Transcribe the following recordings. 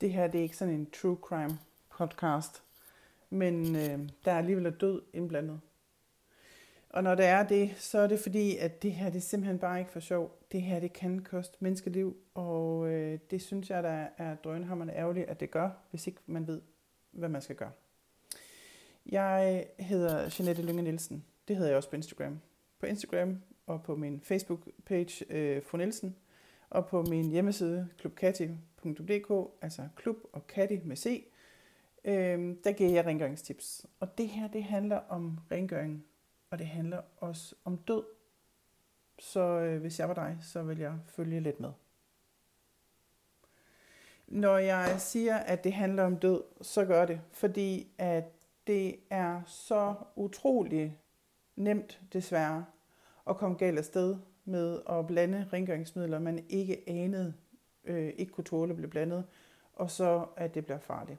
det her det er ikke sådan en true crime podcast, men øh, der er alligevel død indblandet. Og når der er det, så er det fordi, at det her det er simpelthen bare ikke for sjov. Det her det kan koste menneskeliv, og øh, det synes jeg, der er drønhammerne ærgerligt, at det gør, hvis ikke man ved, hvad man skal gøre. Jeg hedder Jeanette Lynge Nielsen. Det hedder jeg også på Instagram. På Instagram og på min Facebook-page, øh, Fru Nielsen, og på min hjemmeside, klubkati.dk, altså klub og katti med C, øh, der giver jeg rengøringstips. Og det her, det handler om rengøring, og det handler også om død. Så øh, hvis jeg var dig, så vil jeg følge lidt med. Når jeg siger, at det handler om død, så gør det, fordi at det er så utrolig nemt, desværre, at komme galt afsted med at blande rengøringsmidler, man ikke anede, øh, ikke kunne tåle at blive blandet, og så at det bliver farligt.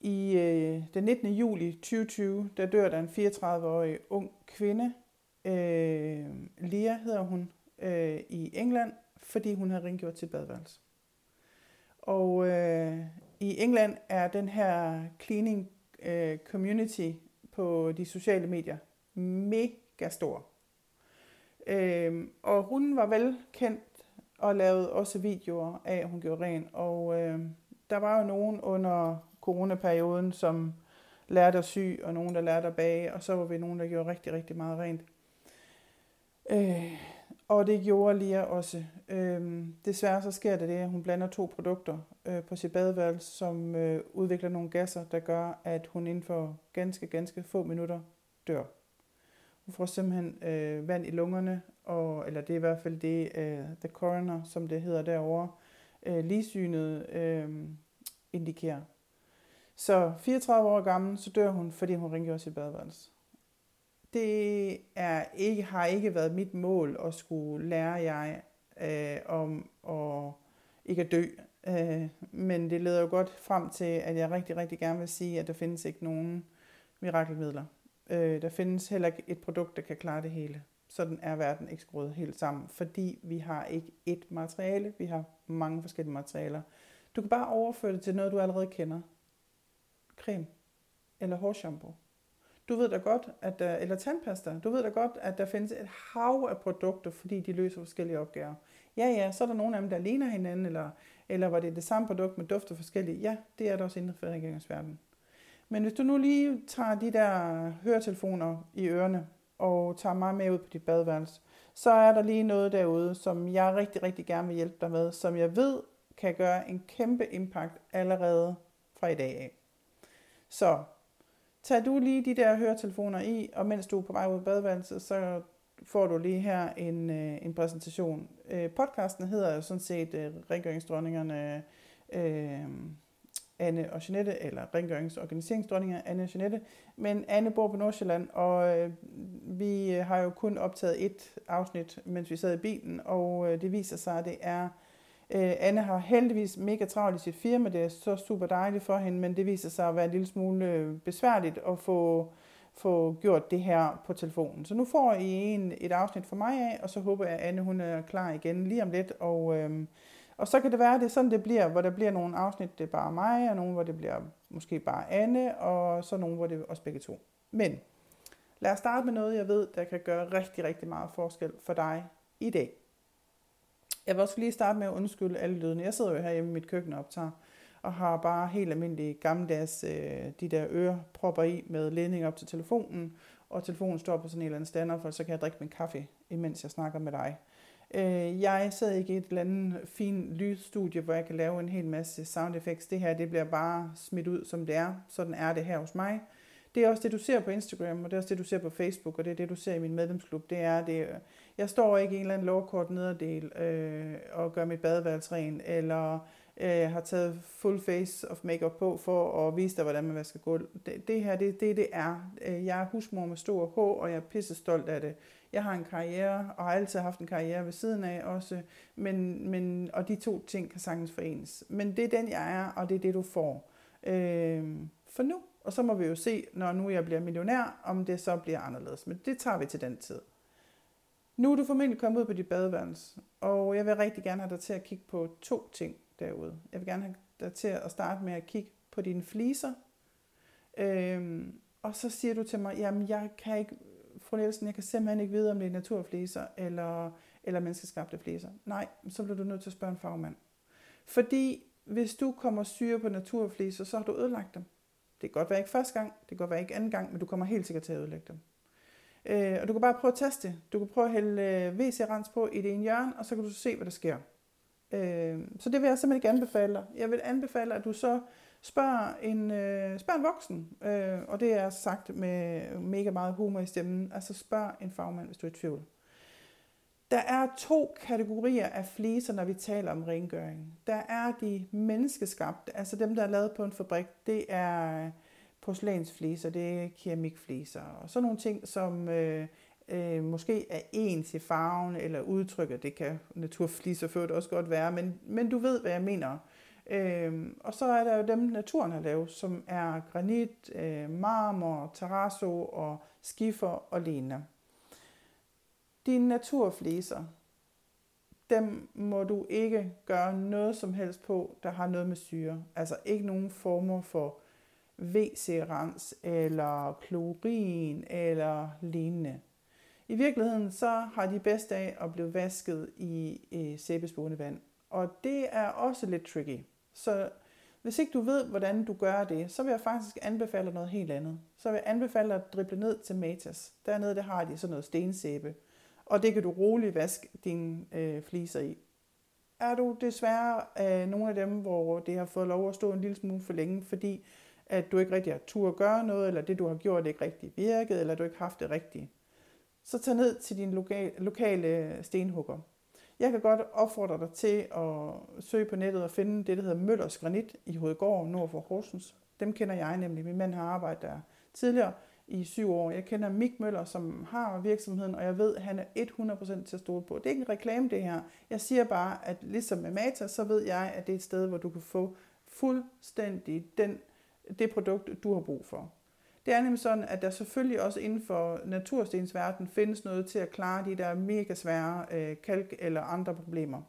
I øh, den 19. juli 2020, der dør der en 34-årig ung kvinde, øh, Lia hedder hun, øh, i England, fordi hun havde rengjort til badeværelse. Og øh, i England er den her cleaning øh, community på de sociale medier mega stor. Øh, og hun var velkendt og lavede også videoer af, at hun gjorde ren. Og øh, der var jo nogen under coronaperioden, som lærte at sy, og nogen, der lærte at bage, og så var vi nogen, der gjorde rigtig, rigtig meget rent. Øh, og det gjorde Lia også. Øh, desværre så sker det det, at hun blander to produkter øh, på sit badeværelse, som øh, udvikler nogle gasser, der gør, at hun inden for ganske, ganske få minutter dør. Hun får simpelthen øh, vand i lungerne, og, eller det er i hvert fald det, uh, the coroner, som det hedder derovre, uh, ligesynet uh, indikerer. Så 34 år gammel, så dør hun, fordi hun ringede os i badeværelse. Det er ikke, har ikke været mit mål at skulle lære jeg øh, om at ikke at dø. Øh, men det leder jo godt frem til, at jeg rigtig, rigtig gerne vil sige, at der findes ikke nogen mirakelmidler. Øh, der findes heller ikke et produkt, der kan klare det hele. Sådan er verden ikke skruet helt sammen, fordi vi har ikke ét materiale, vi har mange forskellige materialer. Du kan bare overføre det til noget, du allerede kender creme eller hårshampoo. Du ved da godt, at der, eller tandpasta, du ved da godt, at der findes et hav af produkter, fordi de løser forskellige opgaver. Ja, ja, så er der nogle af dem, der ligner hinanden, eller, eller var det det samme produkt med dufter forskelligt. Ja, det er der også inden for verden Men hvis du nu lige tager de der høretelefoner i ørerne, og tager mig med ud på dit badeværelse, så er der lige noget derude, som jeg rigtig, rigtig gerne vil hjælpe dig med, som jeg ved kan gøre en kæmpe impact allerede fra i dag af. Så tag du lige de der høretelefoner i, og mens du er på vej ud af badeværelset, så får du lige her en, øh, en præsentation. Øh, podcasten hedder jo sådan set øh, Rengøringsdronningerne øh, Anne og Jeanette, eller Rengørings- og Organiseringsdronninger Anne og Jeanette. Men Anne bor på Nordsjælland, og øh, vi øh, har jo kun optaget et afsnit, mens vi sad i bilen, og øh, det viser sig, at det er Øh, Anne har heldigvis mega travlt i sit firma, det er så super dejligt for hende, men det viser sig at være en lille smule øh, besværligt at få, få gjort det her på telefonen. Så nu får I en, et afsnit fra mig af, og så håber jeg, at Anne hun er klar igen lige om lidt. Og, Øh, og så kan det være, at det er sådan, det bliver, hvor der bliver nogle afsnit, det er bare mig, og nogle, hvor det bliver måske bare Anne, og så nogle, hvor det er os begge to. Men lad os starte med noget, jeg ved, der kan gøre rigtig, rigtig meget forskel for dig i dag. Jeg vil også lige starte med at undskylde alle lydene. Jeg sidder jo her hjemme i mit køkken og optager, og har bare helt almindelige gammeldags øh, de der ørepropper i med ledning op til telefonen, og telefonen står på sådan en eller anden stander, for så kan jeg drikke min kaffe, imens jeg snakker med dig. Øh, jeg sidder ikke i et eller andet fint lydstudie, hvor jeg kan lave en hel masse sound effects. Det her, det bliver bare smidt ud, som det er. Sådan er det her hos mig. Det er også det, du ser på Instagram, og det er også det, du ser på Facebook, og det er det, du ser i min medlemsklub. Det er, det, øh, jeg står ikke i en eller anden lovkort nederdel øh, og gør mit badeværelse ren, eller øh, har taget full face of makeup på for at vise dig, hvordan man vasker gulv. Det, det her, det, det det er. Øh, jeg er husmor med stor H, og jeg er pisse stolt af det. Jeg har en karriere, og har altid haft en karriere ved siden af også, men, men, og de to ting kan sagtens forenes. Men det er den, jeg er, og det er det, du får. Øh, for nu. Og så må vi jo se, når nu jeg bliver millionær, om det så bliver anderledes. Men det tager vi til den tid. Nu er du formentlig kommet ud på dit badeværelse, og jeg vil rigtig gerne have dig til at kigge på to ting, derude. Jeg vil gerne have dig til at starte med at kigge på dine fliser. Øhm, og så siger du til mig, jamen jeg kan ikke, fru Nielsen, jeg kan simpelthen ikke vide, om det er naturfliser eller, eller menneskeskabte fliser. Nej, så bliver du nødt til at spørge en fagmand. Fordi hvis du kommer syre på naturfliser, så har du ødelagt dem. Det kan godt være ikke første gang, det kan godt være ikke anden gang, men du kommer helt sikkert til at ødelægge dem. Øh, og du kan bare prøve at teste det. Du kan prøve at hælde øh, WC-rens på i det ene hjørne, og så kan du se, hvad der sker. Øh, så det vil jeg simpelthen ikke anbefale dig. Jeg vil anbefale, at du så Spørg en, øh, spørg en voksen, øh, og det er sagt med mega meget humor i stemmen. Altså spørg en fagmand, hvis du er i tvivl. Der er to kategorier af fliser, når vi taler om rengøring. Der er de menneskeskabte, altså dem, der er lavet på en fabrik. Det er porcelænsfliser, det er keramikfliser og sådan nogle ting, som øh, øh, måske er ens i farven eller udtrykket. Det kan naturfliser for det også godt være, men, men du ved, hvad jeg mener. Øh, og så er der jo dem, naturen har lavet, som er granit, øh, marmor, terrasso og skifer og lignende. Dine naturfliser, dem må du ikke gøre noget som helst på, der har noget med syre. Altså ikke nogen former for WC-rens eller klorin eller lignende. I virkeligheden så har de bedst af at blive vasket i, i sæbespående vand. Og det er også lidt tricky. Så hvis ikke du ved, hvordan du gør det, så vil jeg faktisk anbefale dig noget helt andet. Så vil jeg anbefale dig at drible ned til Matas. Dernede der har de sådan noget stensæbe. Og det kan du roligt vaske dine øh, fliser i. Er du desværre øh, nogle af dem, hvor det har fået lov at stå en lille smule for længe, fordi at du ikke rigtig har tur at gøre noget, eller det du har gjort ikke rigtig virket, eller du ikke har haft det rigtigt, så tag ned til din lokale, lokale stenhugger. Jeg kan godt opfordre dig til at søge på nettet og finde det, der hedder Møllers Granit i Hovedgård, nord for Horsens. Dem kender jeg nemlig. Min mand har arbejdet der tidligere i syv år. Jeg kender Mik Møller, som har virksomheden, og jeg ved, at han er 100% til at stole på. Det er ikke en reklame, det her. Jeg siger bare, at ligesom med Mata, så ved jeg, at det er et sted, hvor du kan få fuldstændig den, det produkt, du har brug for. Det er nemlig sådan, at der selvfølgelig også inden for naturstensverden findes noget til at klare de der mega svære øh, kalk- eller andre problemer.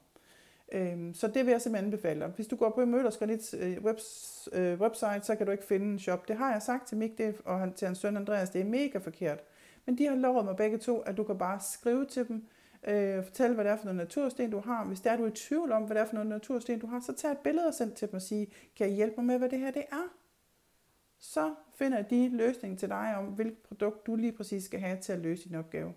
Øhm, så det vil jeg simpelthen anbefale Hvis du går på Møllers Granits øh, webs, øh, website, så kan du ikke finde en shop. Det har jeg sagt til Mik det, og han, til hans søn Andreas. Det er mega forkert. Men de har lovet mig begge to, at du kan bare skrive til dem, øh, fortælle, hvad det er for noget natursten, du har. Hvis der er du i tvivl om, hvad det er for noget natursten, du har, så tag et billede og send til dem og sige, kan I hjælpe mig med, hvad det her det er? Så finder de løsningen til dig om, hvilket produkt du lige præcis skal have til at løse din opgave.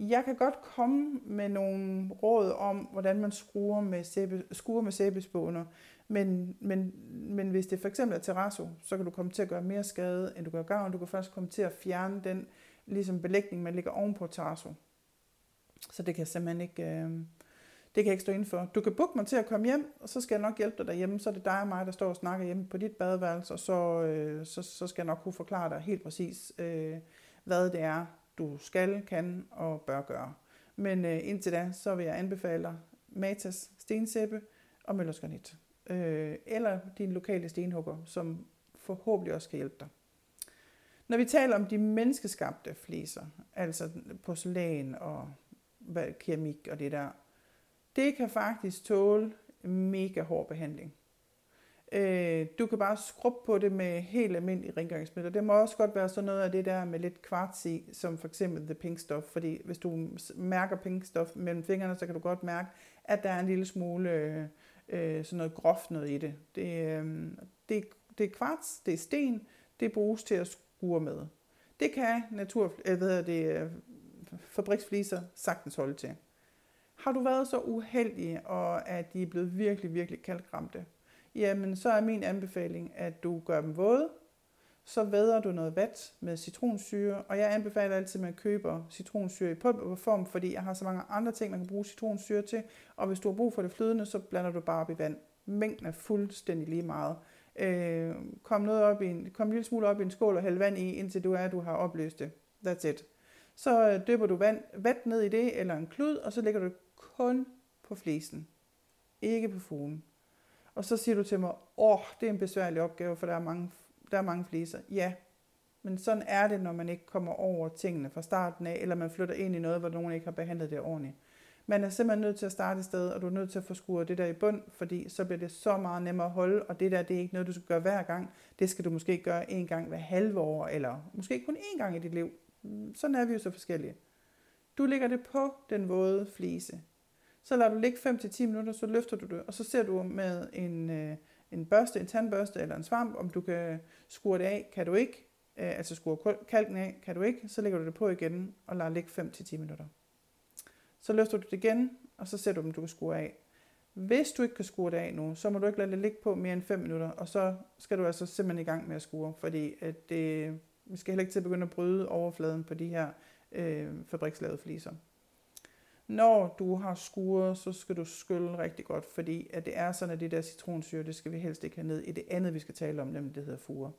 Jeg kan godt komme med nogle råd om, hvordan man skruer med, sæbe, skruer med sæbespåner, men, men, men hvis det for eksempel er terrasso, så kan du komme til at gøre mere skade, end du gør gavn. Du kan først komme til at fjerne den ligesom belægning, man ligger ovenpå terrasso. Så det kan simpelthen ikke, øh, det kan jeg ikke stå inden for. Du kan booke mig til at komme hjem, og så skal jeg nok hjælpe dig derhjemme. Så er det dig og mig, der står og snakker hjemme på dit badeværelse, og så, øh, så, så skal jeg nok kunne forklare dig helt præcis, øh, hvad det er, du skal, kan og bør gøre. Men øh, indtil da, så vil jeg anbefale dig Matas stensæbe og Møllers Granit. Øh, eller din lokale stenhugger, som forhåbentlig også kan hjælpe dig. Når vi taler om de menneskeskabte fliser, altså porcelæn og keramik og det der, det kan faktisk tåle mega hård behandling. Øh, du kan bare skrubbe på det med helt almindelige rengøringsmidler. Det må også godt være sådan noget af det der med lidt kvarts i, som for eksempel the pink stuff, fordi hvis du mærker pink stuff mellem fingrene, så kan du godt mærke, at der er en lille smule øh, øh sådan noget groft noget i det. Det, øh, det, det er kvarts, det er sten, det bruges til at skure med. Det kan natur, øh, hvad det, øh, fabriksfliser sagtens holde til. Har du været så uheldig, og at de er blevet virkelig, virkelig kalkramte, jamen så er min anbefaling, at du gør dem våde, så væder du noget vat med citronsyre, og jeg anbefaler altid, at man køber citronsyre i pulverform, fordi jeg har så mange andre ting, man kan bruge citronsyre til, og hvis du har brug for det flydende, så blander du bare op i vand. Mængden er fuldstændig lige meget. Øh, kom, noget op i en, kom en lille smule op i en skål og hæld vand i, indtil du er, du har opløst det. That's it. Så øh, dypper du vand, vat ned i det, eller en klud, og så lægger du kun på flisen. Ikke på fugen. Og så siger du til mig, åh, det er en besværlig opgave, for der er mange, der er mange fliser. Ja, men sådan er det, når man ikke kommer over tingene fra starten af, eller man flytter ind i noget, hvor nogen ikke har behandlet det ordentligt. Man er simpelthen nødt til at starte et sted, og du er nødt til at få skuret det der i bund, fordi så bliver det så meget nemmere at holde, og det der, det er ikke noget, du skal gøre hver gang. Det skal du måske gøre en gang hver halve år, eller måske kun én gang i dit liv. Sådan er vi jo så forskellige. Du lægger det på den våde flise. Så lader du ligge 5-10 minutter, så løfter du det, og så ser du med en, øh, en børste, en tandbørste eller en svamp, om du kan skure det af. Kan du ikke, øh, altså skure kalken af, kan du ikke, så lægger du det på igen og lader ligge 5-10 minutter. Så løfter du det igen, og så ser du, om du kan skure af. Hvis du ikke kan skure det af nu, så må du ikke lade det ligge på mere end 5 minutter, og så skal du altså simpelthen i gang med at skure, fordi at det, vi skal heller ikke til at begynde at bryde overfladen på de her øh, fabrikslavede fliser. Når du har skuret, så skal du skylle rigtig godt, fordi at det er sådan, at det der citronsyre, det skal vi helst ikke have ned i det andet, vi skal tale om, nemlig det hedder fure.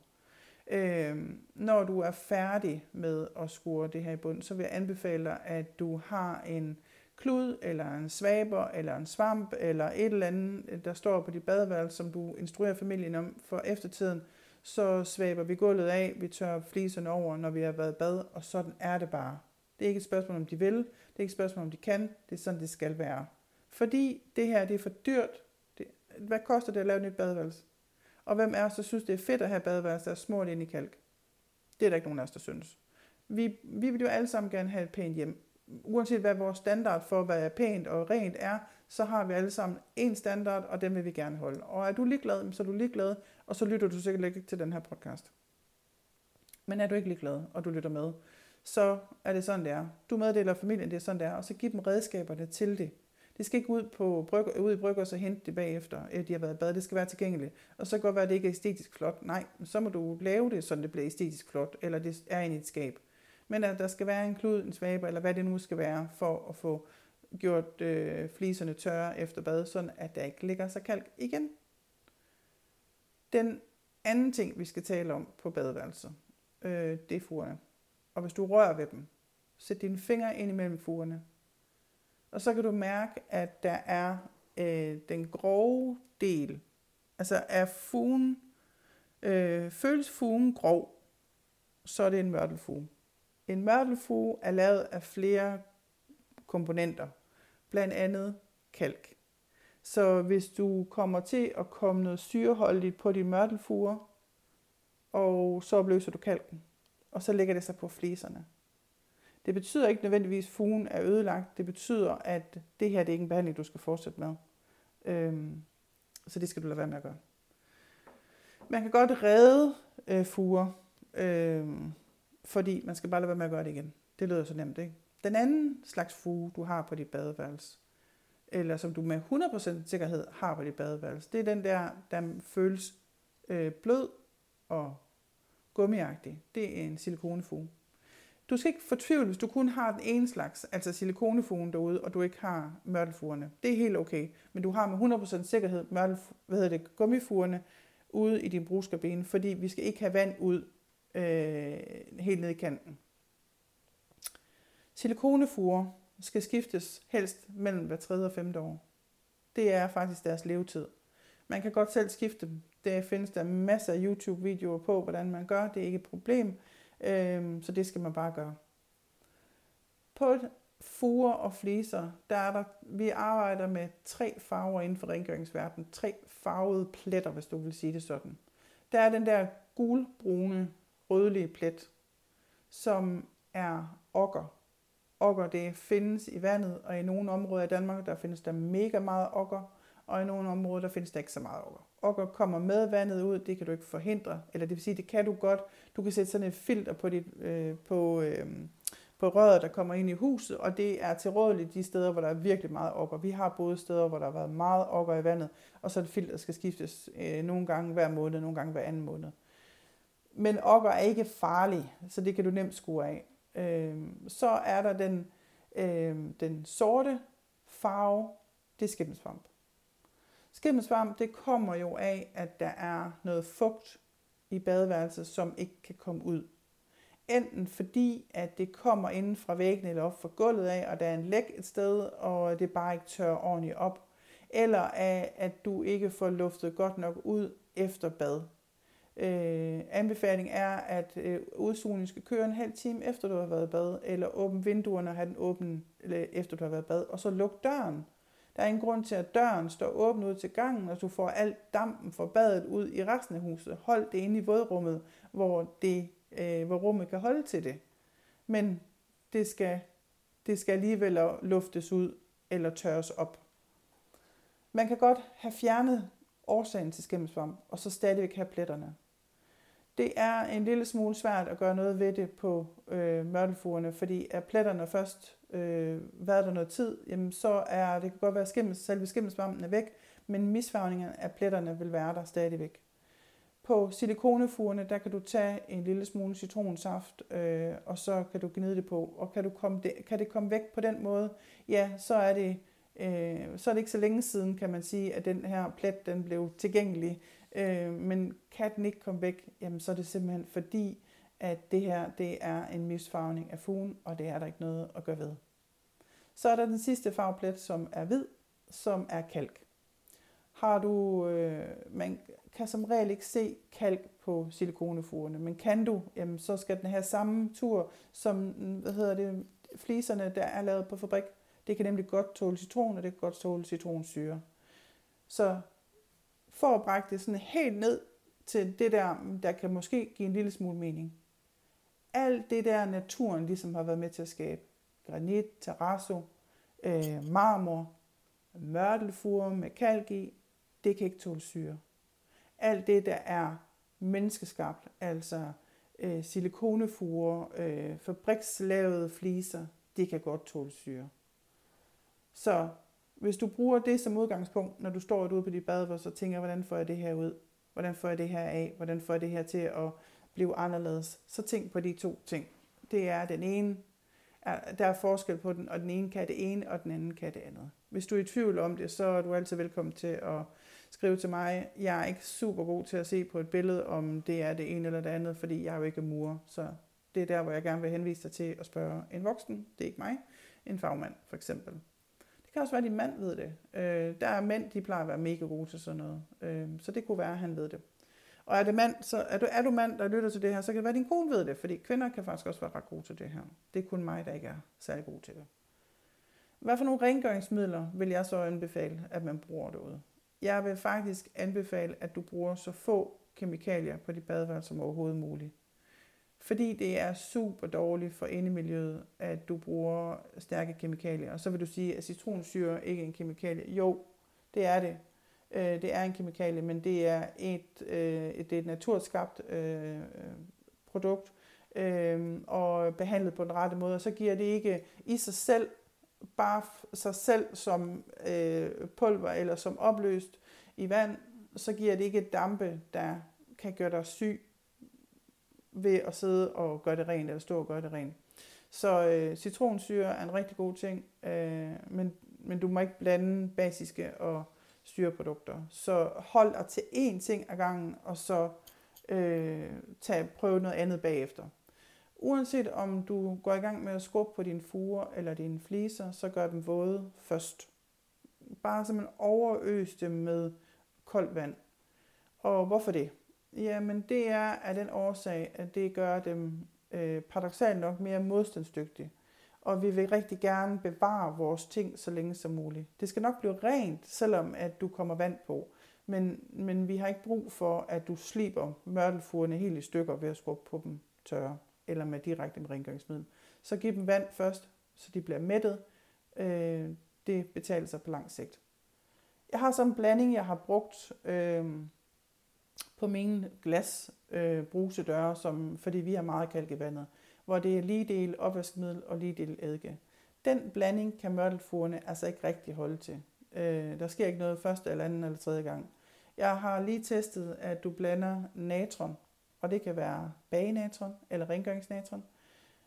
Øh, når du er færdig med at skure det her i bund, så vil jeg anbefale dig, at du har en klud, eller en svaber, eller en svamp, eller et eller andet, øh, der står på dit badeværelse, som du instruerer familien om for eftertiden, så svaber vi gulvet af, vi tør fliserne over, når vi har været bad, og sådan er det bare. Det er ikke et spørgsmål, om de vil, det er ikke et spørgsmål, om de kan, det er sådan, det skal være. Fordi det her, det er for dyrt. Det, hvad koster det at lave et nyt badeværelse? Og hvem er os, der synes, det er fedt at have badeværelse, der er smurt ind i kalk? Det er der ikke nogen af os, der synes. Vi, vi vil jo alle sammen gerne have et pænt hjem. Uanset hvad vores standard for, hvad er pænt og rent er, så har vi alle sammen en standard, og den vil vi gerne holde. Og er du ligeglad, så er du ligeglad, og så lytter du sikkert ikke til den her podcast. Men er du ikke ligeglad, og du lytter med, så er det sådan, det er. Du meddeler familien, det er sådan, det er, og så giv dem redskaberne til det. Det skal ikke ud, på bryg, ud i brygger og så hente det bagefter, at de har været i bad. Det skal være tilgængeligt. Og så kan det godt være, at det ikke er æstetisk flot. Nej, så må du lave det, så det bliver æstetisk flot, eller det er i et skab. Men at der skal være en klud, en svaber, eller hvad det nu skal være, for at få gjort øh, fliserne tørre efter bad, sådan at der ikke ligger sig kalk igen. Den anden ting, vi skal tale om på badeværelset, øh, det er fugerne. Og hvis du rører ved dem, sæt dine fingre ind imellem fugerne. Og så kan du mærke, at der er øh, den grove del. Altså er fugen, øh, føles fugen grov, så er det en mørtelfuge. En mørtelfuge er lavet af flere komponenter, blandt andet kalk. Så hvis du kommer til at komme noget syreholdigt på dine mørtelfuger, og så opløser du kalken, og så lægger det sig på fliserne. Det betyder ikke nødvendigvis, at fugen er ødelagt. Det betyder, at det her det er ikke en behandling, du skal fortsætte med. Øhm, så det skal du lade være med at gøre. Man kan godt redde øh, fuger, øh, fordi man skal bare lade være med at gøre det igen. Det lyder så nemt, ikke? Den anden slags fuge, du har på dit badeværelse, eller som du med 100% sikkerhed har på dit badeværelse, det er den der, der føles øh, blød og gummiagtig. Det er en silikonefuge. Du skal ikke fortvivle, hvis du kun har den ene slags, altså silikonefugen derude, og du ikke har mørtelfugerne. Det er helt okay, men du har med 100% sikkerhed mørtel, hvad hedder det, gummifugerne ude i din brugskabine, fordi vi skal ikke have vand ud øh, helt ned i kanten. Silikonefuger skal skiftes helst mellem hver tredje og femte år. Det er faktisk deres levetid. Man kan godt selv skifte dem. Der findes der masser af YouTube-videoer på, hvordan man gør. Det er ikke et problem. Øhm, så det skal man bare gøre. På fuger og fliser, der er der, vi arbejder med tre farver inden for rengøringsverdenen. Tre farvede pletter, hvis du vil sige det sådan. Der er den der gulbrune, rødlige plet, som er okker. Okker, det findes i vandet, og i nogle områder i Danmark, der findes der mega meget okker, og i nogle områder, der findes der ikke så meget okker okker kommer med vandet ud, det kan du ikke forhindre, eller det vil sige, det kan du godt. Du kan sætte sådan et filter på, dit, øh, på, øh, på røret, der kommer ind i huset, og det er tilrådeligt de steder, hvor der er virkelig meget okker. Vi har både steder, hvor der har været meget okker i vandet, og så et filter, skal skiftes øh, nogle gange hver måned, nogle gange hver anden måned. Men okker er ikke farlige, så det kan du nemt skue af. Øh, så er der den, øh, den sorte farve, det er skimmelsvamp. Skimmelsvamp, det kommer jo af, at der er noget fugt i badeværelset, som ikke kan komme ud. Enten fordi, at det kommer inden fra væggen eller op fra gulvet af, og der er en læk et sted, og det bare ikke tør ordentligt op. Eller af, at du ikke får luftet godt nok ud efter bad. Øh, anbefaling er, at øh, udsugningen skal køre en halv time efter du har været i bad, eller åbne vinduerne og have den åben efter du har været i bad, og så luk døren. Der er ingen grund til, at døren står åben ud til gangen, og du får alt dampen fra badet ud i resten af huset. Hold det inde i vådrummet, hvor, det, øh, hvor rummet kan holde til det. Men det skal, det skal alligevel luftes ud eller tørres op. Man kan godt have fjernet årsagen til skimmelsvamp, og så stadigvæk have pletterne. Det er en lille smule svært at gøre noget ved det på øh, mørtelfugerne, fordi er pletterne først øh, været der noget tid, jamen så er det kan godt være, at skimmels, selve skimmelsvampen er væk, men misfarvningen af pletterne vil være der stadigvæk. På silikonefugerne, der kan du tage en lille smule citronsaft, øh, og så kan du gnide det på. Og kan, du komme det, kan det komme væk på den måde, ja, så er det øh, så er det ikke så længe siden, kan man sige, at den her plet den blev tilgængelig. Øh, men kan den ikke komme væk, jamen så er det simpelthen fordi, at det her det er en misfarvning af fugen, og det er der ikke noget at gøre ved. Så er der den sidste farveplet, som er hvid, som er kalk. Har du, øh, man kan som regel ikke se kalk på silikonefugerne, men kan du, jamen så skal den have samme tur som hvad hedder det, fliserne, der er lavet på fabrik. Det kan nemlig godt tåle citron, og det kan godt tåle citronsyre. Så for at brække det sådan helt ned til det der, der kan måske give en lille smule mening. Alt det der naturen ligesom har været med til at skabe. Granit, terrasso, øh, marmor, mørtelfure med kalk i, det kan ikke tåle syre. Alt det, der er menneskeskabt, altså øh, silikonefure, øh, fabrikslavede fliser, det kan godt tåle syre. Så hvis du bruger det som udgangspunkt, når du står ude på dit badeværelse og tænker, hvordan får jeg det her ud? Hvordan får jeg det her af? Hvordan får jeg det her til at blive anderledes? Så tænk på de to ting. Det er den ene, der er forskel på den, og den ene kan det ene, og den anden kan det andet. Hvis du er i tvivl om det, så er du altid velkommen til at skrive til mig. Jeg er ikke super god til at se på et billede, om det er det ene eller det andet, fordi jeg er jo ikke mur. Så det er der, hvor jeg gerne vil henvise dig til at spørge en voksen, det er ikke mig, en fagmand for eksempel Det kan også være, at din mand ved det. Øh, der er mænd, de plejer at være mega gode til sådan noget. Øh, så det kunne være, at han ved det. Og er, det mand, så er, du, er du mand, der lytter til det her, så kan det være, at din kone ved det, fordi kvinder kan faktisk også være ret gode til det her. Det er kun mig, der ikke er særlig god til det. Hvad for nogle rengøringsmidler vil jeg så anbefale, at man bruger derude? Jeg vil faktisk anbefale, at du bruger så få kemikalier på dit badeværelse som overhovedet muligt. Fordi det er super dårligt for indemiljøet, at du bruger stærke kemikalier. Og så vil du sige, at citronsyre ikke er en kemikalie. Jo, det er det. Øh, det er en kemikalie, men det er et, øh, det er et naturskabt øh, øh produkt øh, og behandlet på den rette måde. Og så giver det ikke i sig selv, bare sig selv som øh, pulver eller som opløst i vand, så giver det ikke dampe, der kan gøre dig syg ved at sidde og gøre det rent, eller stå og gøre det rent. Så øh, citronsyre er en rigtig god ting, øh, men, men du må ikke blande basiske og syreprodukter. Så hold dig til én ting ad gangen, og så øh, tag, prøv noget andet bagefter. Uanset om du går i gang med at skrubbe på dine fuger eller dine fliser, så gør dem våde først. Bare simpelthen overøs dem med koldt vand. Og hvorfor det? Jamen det er af den årsag, at det gør dem øh, paradoxalt nok mere modstandsdygtige. Og vi vil rigtig gerne bevare vores ting så længe som muligt. Det skal nok blive rent, selvom at du kommer vand på. Men, men vi har ikke brug for, at du sliber mørtelfugerne helt i stykker ved at skrubbe på dem tørre, eller med direkte med rengøringsmiddel. Så giv dem vand først, så de bliver mættet. Øh, det betaler sig på lang sigt. Jeg har så en blanding, jeg har brugt. Øh, på mine glas øh, brusedøre, som, fordi vi har meget kalk i vandet, hvor det er lige del opvaskemiddel og lige del eddike. Den blanding kan mørtelfugerne altså ikke rigtig holde til. Øh, der sker ikke noget første eller anden eller tredje gang. Jeg har lige testet, at du blander natron, og det kan være bagenatron eller rengøringsnatron.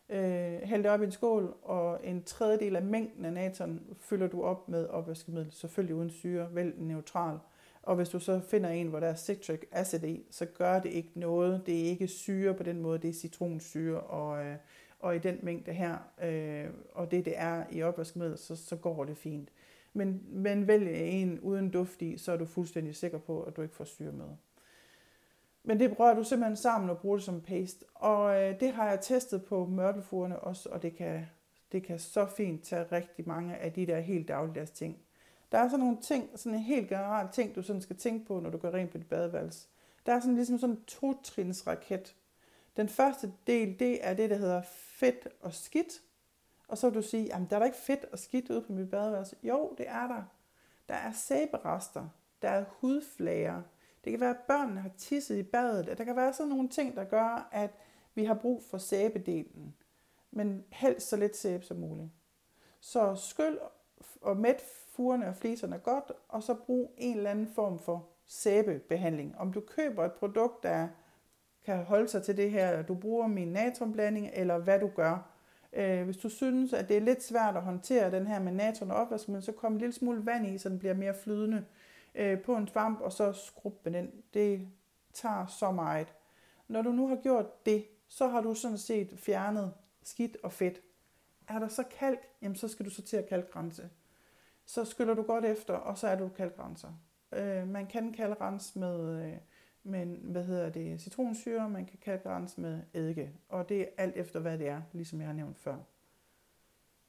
Øh, hæld det op i en skål, og en tredjedel af mængden af natron fylder du op med opvaskemiddel, selvfølgelig uden syre, vel neutral. Og hvis du så finder en, hvor der er citric acid i, så gør det ikke noget. Det er ikke syre på den måde, det er citronsyre, og, øh, og i den mængde her, øh, og det det er i opvaskemiddel, så, så går det fint. Men, men vælg en uden duft i, så er du fuldstændig sikker på, at du ikke får syre med. Men det rører du simpelthen sammen og bruger det som paste. Og øh, det har jeg testet på mørtelfugerne også, og det kan, Det kan så fint tage rigtig mange af de der helt dagligdags ting. Der er sådan nogle ting, sådan en helt generel ting, du sådan skal tænke på, når du går rent på dit badeværelse. Der er sådan ligesom sådan en to raket. Den første del, det er det, der hedder fedt og skidt. Og så vil du sige, jamen der er da ikke fedt og skidt ude på mit badeværelse. Jo, det er der. Der er sæberester. Der er hudflager. Det kan være, at børnene har tisset i badet. Der kan være sådan nogle ting, der gør, at vi har brug for sæbedelen. Men helst så lidt sæbe som muligt. Så skyld og mæt furerne og fliserne godt, og så brug en eller anden form for sæbebehandling. Om du køber et produkt, der kan holde sig til det her, eller du bruger min natriumblanding, eller hvad du gør. Øh, hvis du synes, at det er lidt svært at håndtere den her med natrium og opvaskemiddel, så kom en lille smule vand i, så den bliver mere flydende øh, på en svamp, og så skrub med den. Det tager så meget. Når du nu har gjort det, så har du sådan set fjernet skidt og fedt. Er der så kalk, jamen så skal du så til at kalkrense. Så skyller du godt efter, og så er du kalkrenser. Øh, man kan kalkrense med, øh, med, hvad hedder det, citronsyre, man kan kalkrense med eddike, og det er alt efter, hvad det er, ligesom jeg har nævnt før.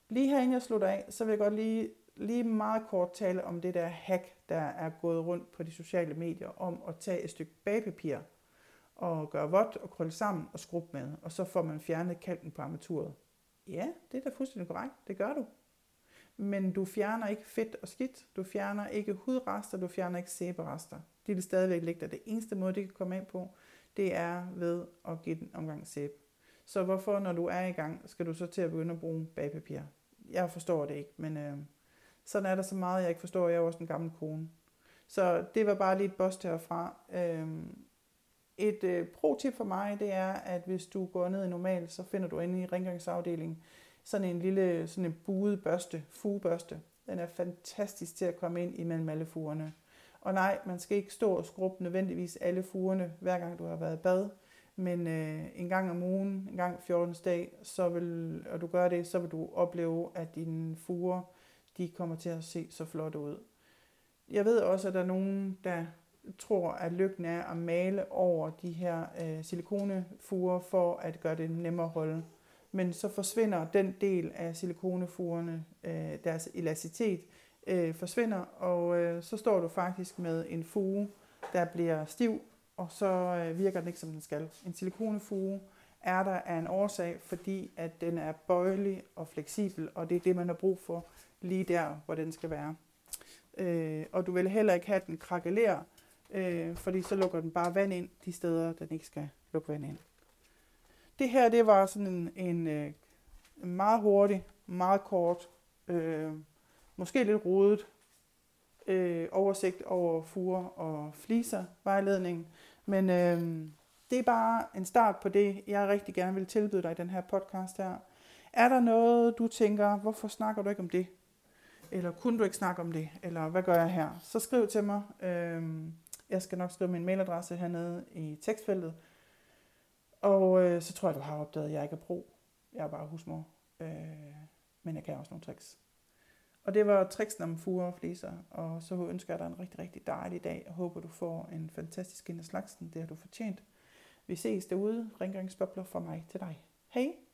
Lige her inden jeg slutter af, så vil jeg godt lige, lige meget kort tale om det der hack, der er gået rundt på de sociale medier, om at tage et stykke bagpapir og gøre vådt og krølle sammen og skrubbe med, og så får man fjernet kalken på armaturet. Ja, det er da fuldstændig korrekt. Det gør du men du fjerner ikke fedt og skidt, du fjerner ikke hudrester, du fjerner ikke sæberester. De vil stadigvæk ligge der. Det eneste måde, det kan komme af på, det er ved at give den omgang sæbe. Så hvorfor, når du er i gang, skal du så til at begynde at bruge bagpapir? Jeg forstår det ikke, men øh, sådan er der så meget, jeg ikke forstår. Jeg er også en gammel kone. Så det var bare lige et bost herfra. Øh, et øh, pro-tip for mig, det er, at hvis du går ned i normal, så finder du inde i rengøringsafdelingen sådan en lille sådan en buet børste, fugebørste. Den er fantastisk til at komme ind imellem alle fugerne. Og nej, man skal ikke stå og skrubbe nødvendigvis alle fugerne, hver gang du har været i bad. Men øh, en gang om ugen, en gang 14. dag, så vil, og du gør det, så vil du opleve, at dine fuger, de kommer til at se så flotte ud. Jeg ved også, at der er nogen, der tror, at lykken er at male over de her øh, silikonefuger, for at gøre det nemmere at holde men så forsvinder den del af silikonefurerne, øh, deres elasticitet øh, forsvinder, og øh, så står du faktisk med en fuge, der bliver stiv, og så øh, virker den ikke som den skal. En silikonefuge er der af en årsag, fordi at den er bøjelig og fleksibel, og det er det, man har brug for lige der, hvor den skal være. Øh, og du vil heller ikke have den krakelerer, øh, fordi så lukker den bare vand ind de steder, den ikke skal lukke vand ind. Det her, det var sådan en, en, øh, meget hurtig, meget kort, øh, måske lidt rodet øh, oversigt over fure og fliser vejledning. Men øh, det er bare en start på det, jeg rigtig gerne vil tilbyde dig i den her podcast her. Er der noget, du tænker, hvorfor snakker du ikke om det? Eller kunne du ikke snakke om det? Eller hvad gør jeg her? Så skriv til mig. Øh, jeg skal nok skrive min mailadresse hernede i tekstfeltet. Og øh, så tror jeg, du har opdaget, at jeg ikke er pro. Jeg er bare husmor. Øh, men jeg kan også nogle tricks. Og det var tricksen om fuger og fliser. Og så ønsker jeg dig en rigtig, rigtig dejlig dag. Jeg håber, du får en fantastisk ind slagsen. Det har du fortjent. Vi ses derude. Rengøringsbobler fra mig til dig. Hej!